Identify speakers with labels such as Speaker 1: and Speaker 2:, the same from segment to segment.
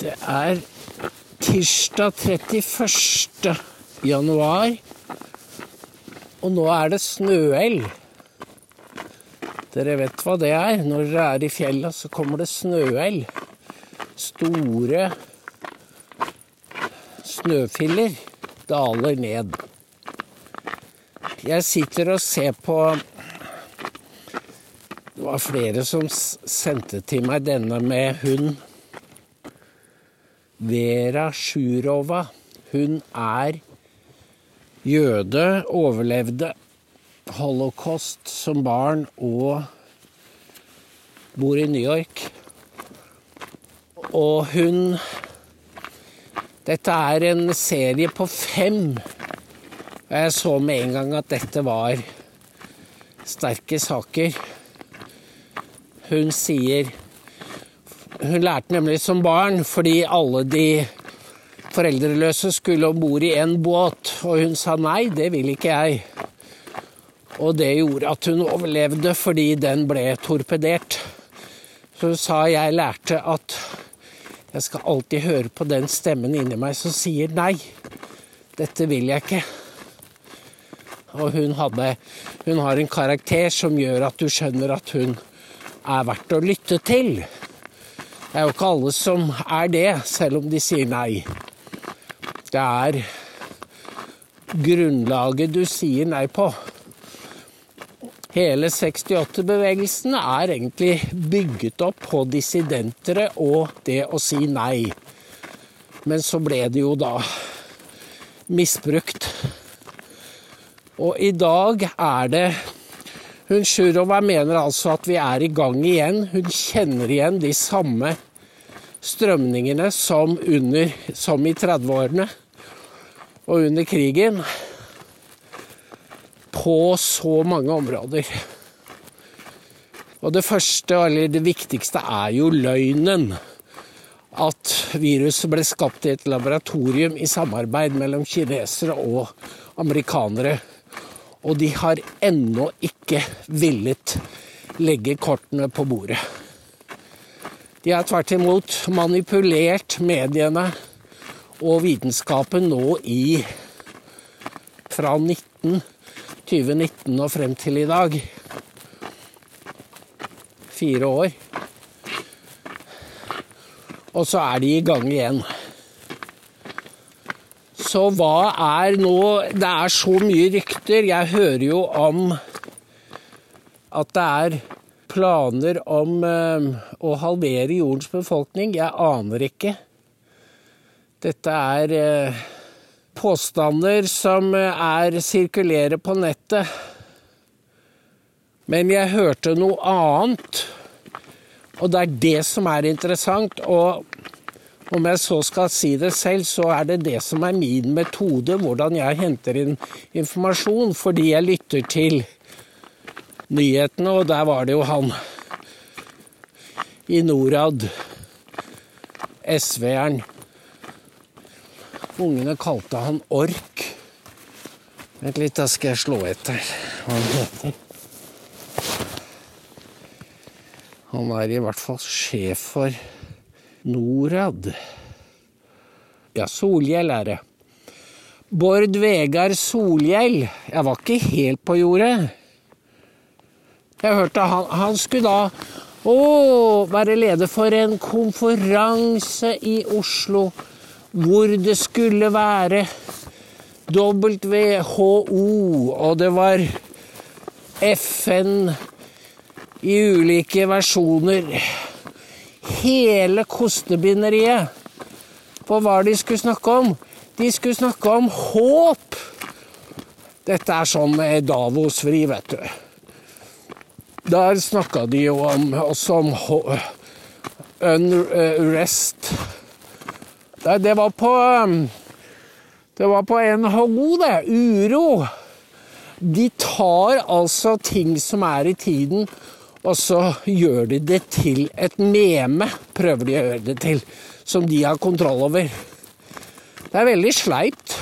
Speaker 1: Det er tirsdag 31. januar, og nå er det snøelg. Dere vet hva det er. Når dere er i fjella, så kommer det snøelg. Store snøfiller daler ned. Jeg sitter og ser på Det var flere som sendte til meg denne med hund. Vera Sjurova. Hun er jøde, overlevde holocaust som barn og bor i New York. Og hun Dette er en serie på fem. Og jeg så med en gang at dette var sterke saker. Hun sier Hun lærte nemlig som barn, fordi alle de foreldreløse skulle om bord i en båt, og hun sa nei, det vil ikke jeg. Og det gjorde at hun overlevde fordi den ble torpedert. Så hun sa jeg lærte at jeg skal alltid høre på den stemmen inni meg som sier nei, dette vil jeg ikke. Og hun, hadde, hun har en karakter som gjør at du skjønner at hun er verdt å lytte til. Det er jo ikke alle som er det, selv om de sier nei. Det er grunnlaget du sier nei på. Hele 68-bevegelsen er egentlig bygget opp på dissidentere og det å si nei. Men så ble det jo da misbrukt. Og i dag er det Hun Sjurova mener altså at vi er i gang igjen. Hun kjenner igjen de samme strømningene som, under, som i 30-årene og under krigen på så mange områder. Og det første, eller det viktigste, er jo løgnen. At viruset ble skapt i et laboratorium i samarbeid mellom kinesere og amerikanere. Og de har ennå ikke villet legge kortene på bordet. De har tvert imot manipulert mediene og vitenskapen nå i fra 19, 2019 og frem til i dag. Fire år. Og så er de i gang igjen. Så hva er nå Det er så mye rykter. Jeg hører jo om at det er planer om eh, å halvere jordens befolkning. Jeg aner ikke. Dette er eh, påstander som eh, er sirkulerer på nettet. Men jeg hørte noe annet, og det er det som er interessant. Og om jeg så skal si det selv, så er det det som er min metode, hvordan jeg henter inn informasjon, fordi jeg lytter til nyhetene, og der var det jo han i Norad, SV-eren. Ungene kalte han Ork. Vent litt, da skal jeg slå etter hva han heter. Han er i hvert fall sjef for Norad. Ja, Solhjell er det. Bård Vegard Solhjell. Jeg var ikke helt på jordet. Jeg hørte han, han skulle da å, være leder for en konferanse i Oslo hvor det skulle være WHO, og det var FN i ulike versjoner. Hele kostebinderiet på hva de skulle snakke om. De skulle snakke om håp. Dette er sånn Davos-vri, vet du. Der snakka de jo om, også om unrest. Det, det var på um, Det var på NHO, det. Uro. De tar altså ting som er i tiden, og så gjør de det til et meme, prøver de å gjøre det til, som de har kontroll over. Det er veldig sleipt.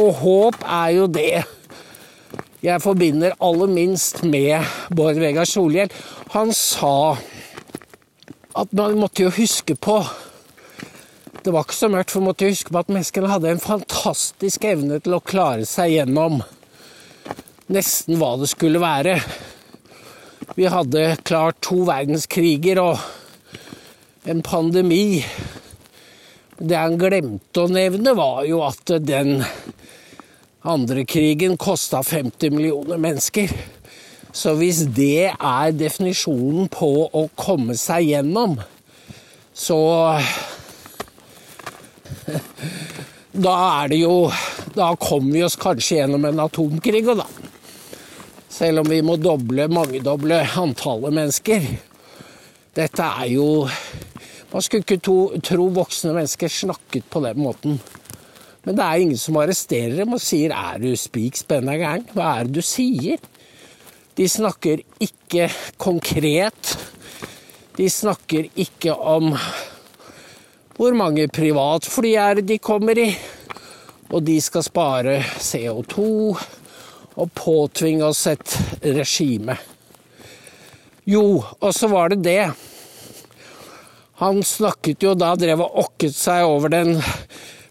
Speaker 1: Og håp er jo det jeg forbinder aller minst med Bård Vegar Solhjell. Han sa at man måtte jo huske på Det var ikke så mørkt, for man måtte huske på at menneskene hadde en fantastisk evne til å klare seg gjennom nesten hva det skulle være. Vi hadde klart to verdenskriger og en pandemi. Det han glemte å nevne, var jo at den andre krigen kosta 50 millioner mennesker. Så hvis det er definisjonen på å komme seg gjennom, så da er det jo Da kommer vi oss kanskje gjennom en atomkrig og da. Selv om vi må doble, mangedoble antallet mennesker. Dette er jo Man skulle ikke to, tro voksne mennesker snakket på den måten. Men det er ingen som arresterer dem og sier 'er du spik spenna gæren'? Hva er det du sier? De snakker ikke konkret. De snakker ikke om hvor mange privatfly er det de kommer i? Og de skal spare CO2 og påtvinge oss et regime. Jo, og så var det det. Han snakket jo da, drev og okket seg over den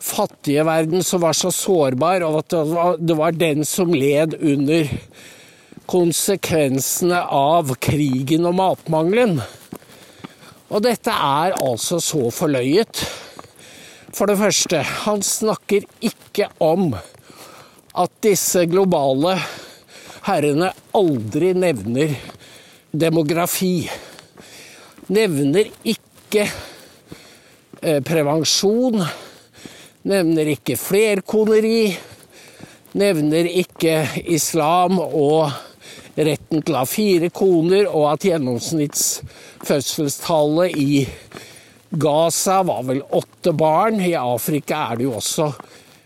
Speaker 1: fattige verden som var så sårbar, og at det var den som led under konsekvensene av krigen og matmangelen. Og dette er altså så forløyet. For det første, han snakker ikke om at disse globale herrene aldri nevner demografi. Nevner ikke eh, prevensjon. Nevner ikke flerkoneri. Nevner ikke islam og retten til å ha fire koner, og at gjennomsnittsfødselstallet i Gaza var vel åtte barn. I Afrika er det jo også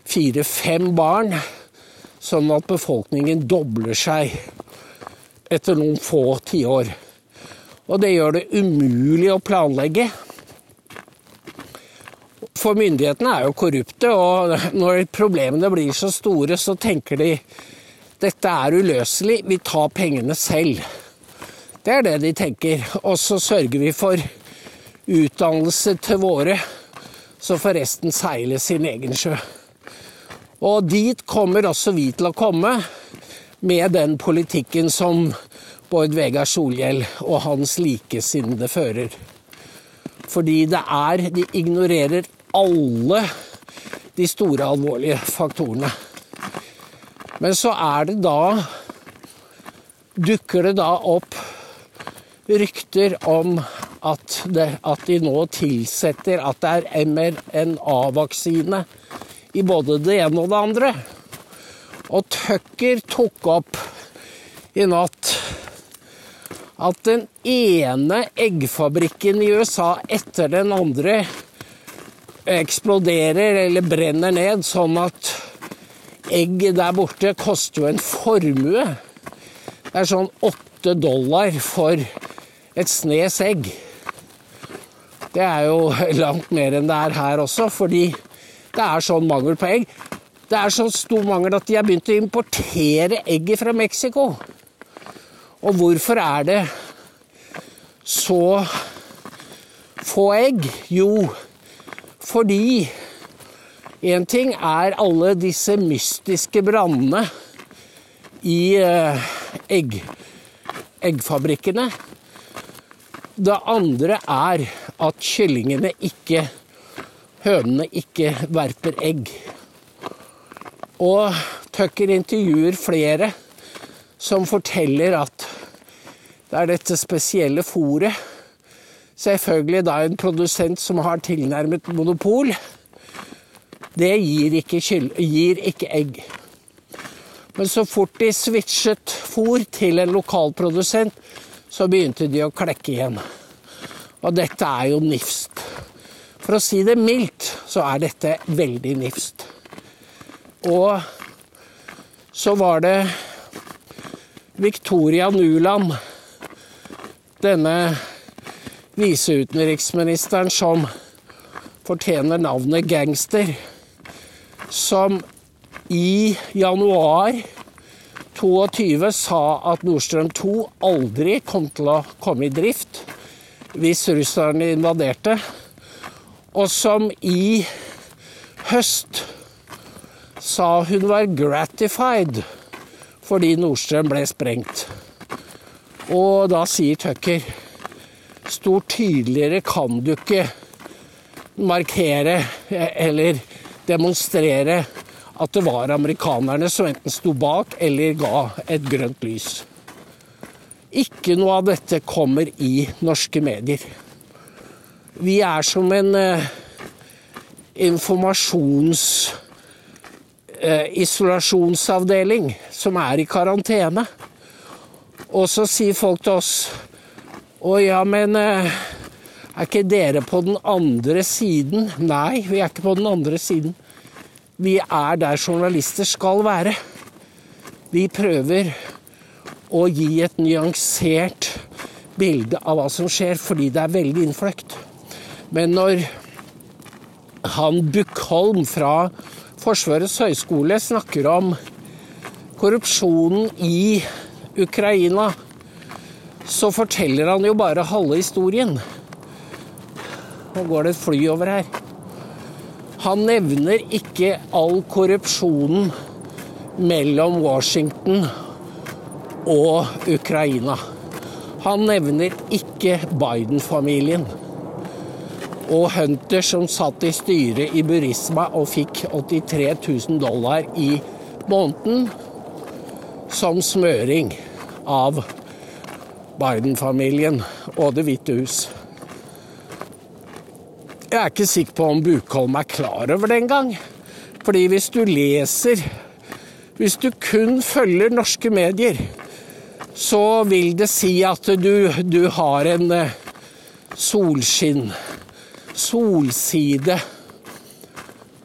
Speaker 1: fire-fem barn. Sånn at befolkningen dobler seg etter noen få tiår. Og det gjør det umulig å planlegge. For myndighetene er jo korrupte, og når problemene blir så store, så tenker de dette er uløselig, vi tar pengene selv. Det er det de tenker. Og så sørger vi for utdannelse til våre, så får resten seile sin egen sjø. Og dit kommer også vi til å komme med den politikken som Bård Vegar Solhjell og hans likesinnede fører. Fordi det er De ignorerer alle de store, alvorlige faktorene. Men så er det da Dukker det da opp rykter om at, det, at de nå tilsetter at det er mRNA-vaksine i både det ene og det andre. Og Tucker tok opp i natt at den ene eggfabrikken i USA etter den andre eksploderer eller brenner ned, sånn at egg der borte koster jo en formue. Det er sånn åtte dollar for et snes egg. Det er jo langt mer enn det er her også, fordi det er sånn mangel på egg. Det er så stor mangel at de har begynt å importere egget fra Mexico. Og hvorfor er det så få egg? Jo, fordi Én ting er alle disse mystiske brannene i eh, egg, eggfabrikkene. Det andre er at kyllingene ikke Hønene ikke verper egg. Og Tucker intervjuer flere som forteller at det er dette spesielle fôret. Selvfølgelig da en produsent som har tilnærmet monopol det gir ikke, gir ikke egg. Men så fort de switchet fôr til en lokalprodusent, så begynte de å klekke igjen. Og dette er jo nifst. For å si det mildt, så er dette veldig nifst. Og så var det Victoria Nuland, denne viseutenriksministeren som fortjener navnet gangster som i januar 22 sa at Nordstrøm 2 aldri kom til å komme i drift hvis russerne invaderte. Og som i høst sa hun var gratified fordi Nordstrøm ble sprengt. Og da sier Tucker stort tydeligere kan du ikke markere eller demonstrere at det var amerikanerne som enten sto bak eller ga et grønt lys. Ikke noe av dette kommer i norske medier. Vi er som en eh, informasjons... eh, som er i karantene. Og så sier folk til oss Å ja, men eh, er ikke dere på den andre siden? Nei, vi er ikke på den andre siden. Vi er der journalister skal være. Vi prøver å gi et nyansert bilde av hva som skjer, fordi det er veldig innfløkt. Men når han Buckholm fra Forsvarets høgskole snakker om korrupsjonen i Ukraina, så forteller han jo bare halve historien. Nå går det et fly over her. Han nevner ikke all korrupsjonen mellom Washington og Ukraina. Han nevner ikke Biden-familien. Og Hunter som satt i styret i Burisma og fikk 83 000 dollar i måneden som smøring av Biden-familien og Det hvite hus. Jeg er ikke sikker på om Bukholm er klar over det engang. Fordi hvis du leser Hvis du kun følger norske medier, så vil det si at du, du har en eh, solskinn, solside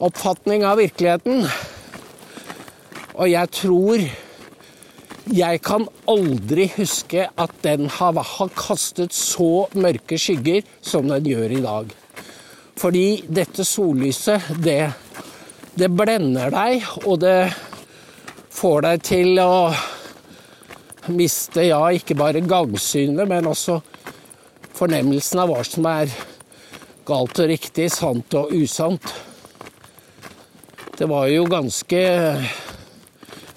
Speaker 1: oppfatning av virkeligheten. Og jeg tror Jeg kan aldri huske at den har kastet så mørke skygger som den gjør i dag. Fordi dette sollyset, det, det blender deg, og det får deg til å miste, ja, ikke bare gangsynet, men også fornemmelsen av hva som er galt og riktig, sant og usant. Det var jo ganske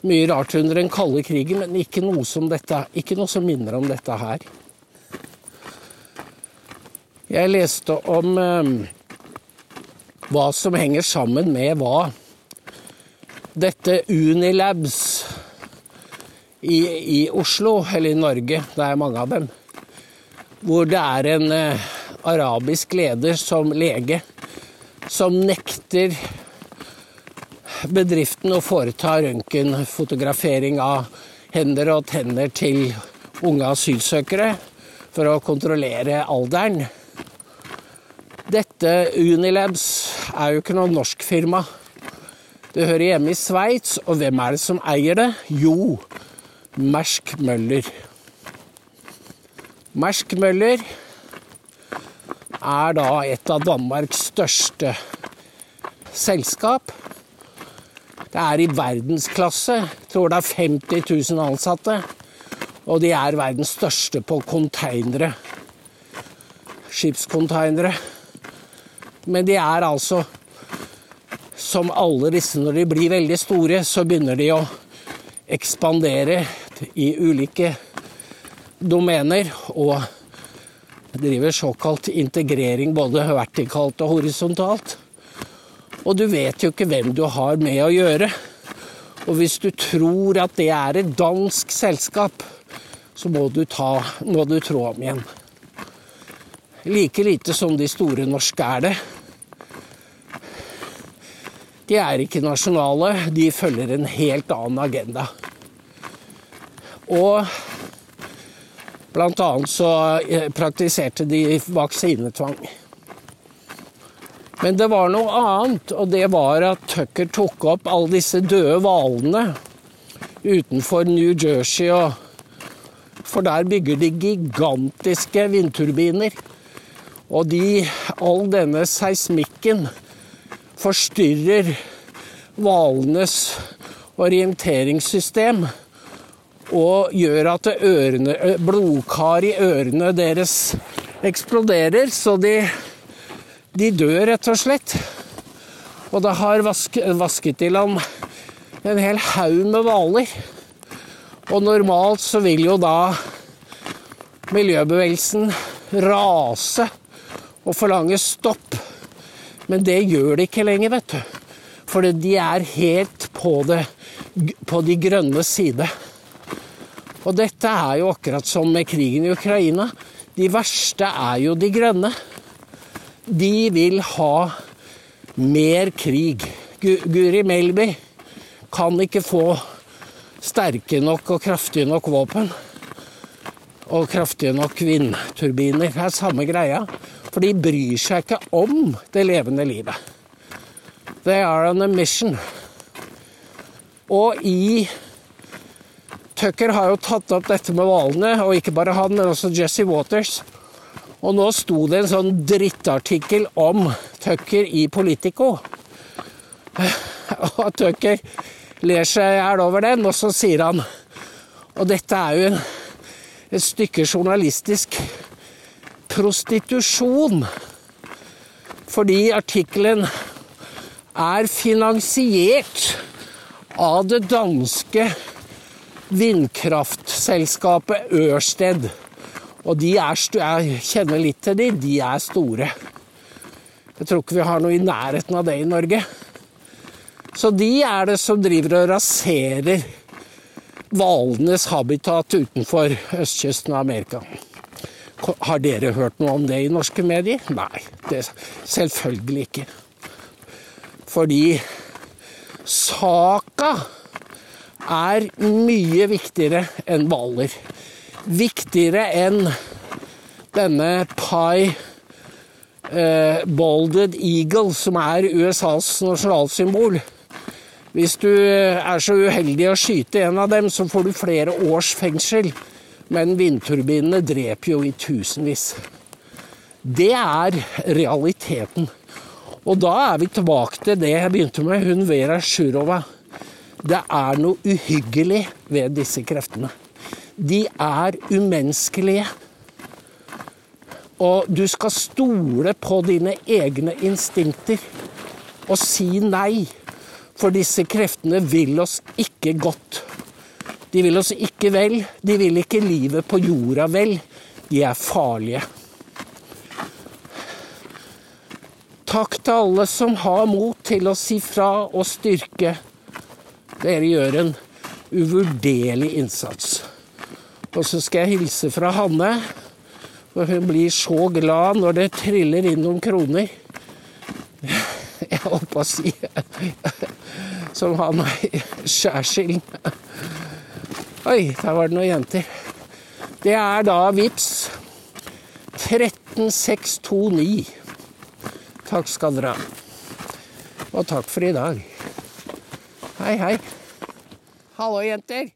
Speaker 1: mye rart under den kalde krigen, men ikke noe som, dette, ikke noe som minner om dette her. Jeg leste om eh, hva som henger sammen med hva dette Unilabs i, i, Oslo, eller i Norge, det er mange av dem, hvor det er en eh, arabisk leder som lege som nekter bedriften å foreta røntgenfotografering av hender og tenner til unge asylsøkere for å kontrollere alderen. Dette Unilabs er jo ikke noe norsk firma. Det hører hjemme i Sveits, og hvem er det som eier det? Jo, Mersk Møller. Mersk Møller er da et av Danmarks største selskap. Det er i verdensklasse. Jeg tror det er 50 000 ansatte. Og de er verdens største på konteinere. Skipskonteinere. Men de er altså Som alle disse, når de blir veldig store, så begynner de å ekspandere i ulike domener. Og driver såkalt integrering både vertikalt og horisontalt. Og du vet jo ikke hvem du har med å gjøre. Og hvis du tror at det er et dansk selskap, så må du, ta, må du trå om igjen. Like lite som de store norske er det. De er ikke nasjonale, de følger en helt annen agenda. Og annet så eh, praktiserte de vaksinetvang. Men det var noe annet, og det var at Tucker tok opp alle disse døde hvalene utenfor New Jersey. For der bygger de gigantiske vindturbiner. Og de, all denne seismikken forstyrrer hvalenes orienteringssystem og gjør at ørene, blodkar i ørene deres eksploderer, så de De dør, rett og slett. Og det har vask, vasket i land en hel haug med hvaler. Og normalt så vil jo da miljøbevegelsen rase og forlange stopp. Men det gjør de ikke lenger, vet du. For de er helt på, det, på de grønne side. Og dette er jo akkurat som med krigen i Ukraina. De verste er jo de grønne. De vil ha mer krig. Guri Melby kan ikke få sterke nok og kraftige nok våpen. Og kraftige nok vindturbiner. Det er samme greia. For de bryr seg ikke om det levende livet. They are on a mission. Og i Tucker har jo tatt opp dette med hvalene, og ikke bare han, men også Jesse Waters. Og nå sto det en sånn drittartikkel om Tucker i Politico. Og Tucker ler seg i hjel over den, og så sier han Og dette er jo et stykke journalistisk prostitusjon. Fordi artikkelen er finansiert av det danske vindkraftselskapet Ørsted. Og de er, jeg kjenner litt til de, de er store. Jeg tror ikke vi har noe i nærheten av det i Norge. Så de er det som driver og raserer hvalenes habitat utenfor østkysten av Amerika. Har dere hørt noe om det i norske medier? Nei, det selvfølgelig ikke. Fordi saka er mye viktigere enn hvaler. Viktigere enn denne Pie eh, Bolded Eagle, som er USAs nasjonalsymbol. Hvis du er så uheldig å skyte en av dem, så får du flere års fengsel. Men vindturbinene dreper jo i tusenvis. Det er realiteten. Og da er vi tilbake til det jeg begynte med, hun Vera Sjurova. Det er noe uhyggelig ved disse kreftene. De er umenneskelige. Og du skal stole på dine egne instinkter og si nei. For disse kreftene vil oss ikke godt. De vil oss ikke vel. De vil ikke livet på jorda vel. De er farlige. Takk til alle som har mot til å si fra og styrke. Dere gjør en uvurderlig innsats. Og så skal jeg hilse fra Hanne, for hun blir så glad når det triller inn noen kroner. Jeg holdt på å si Som han i skjærsilden. Oi, der var det noen jenter. Det er da VIPS 13629. Takk skal dere ha. Og takk for i dag. Hei, hei. Hallo, jenter.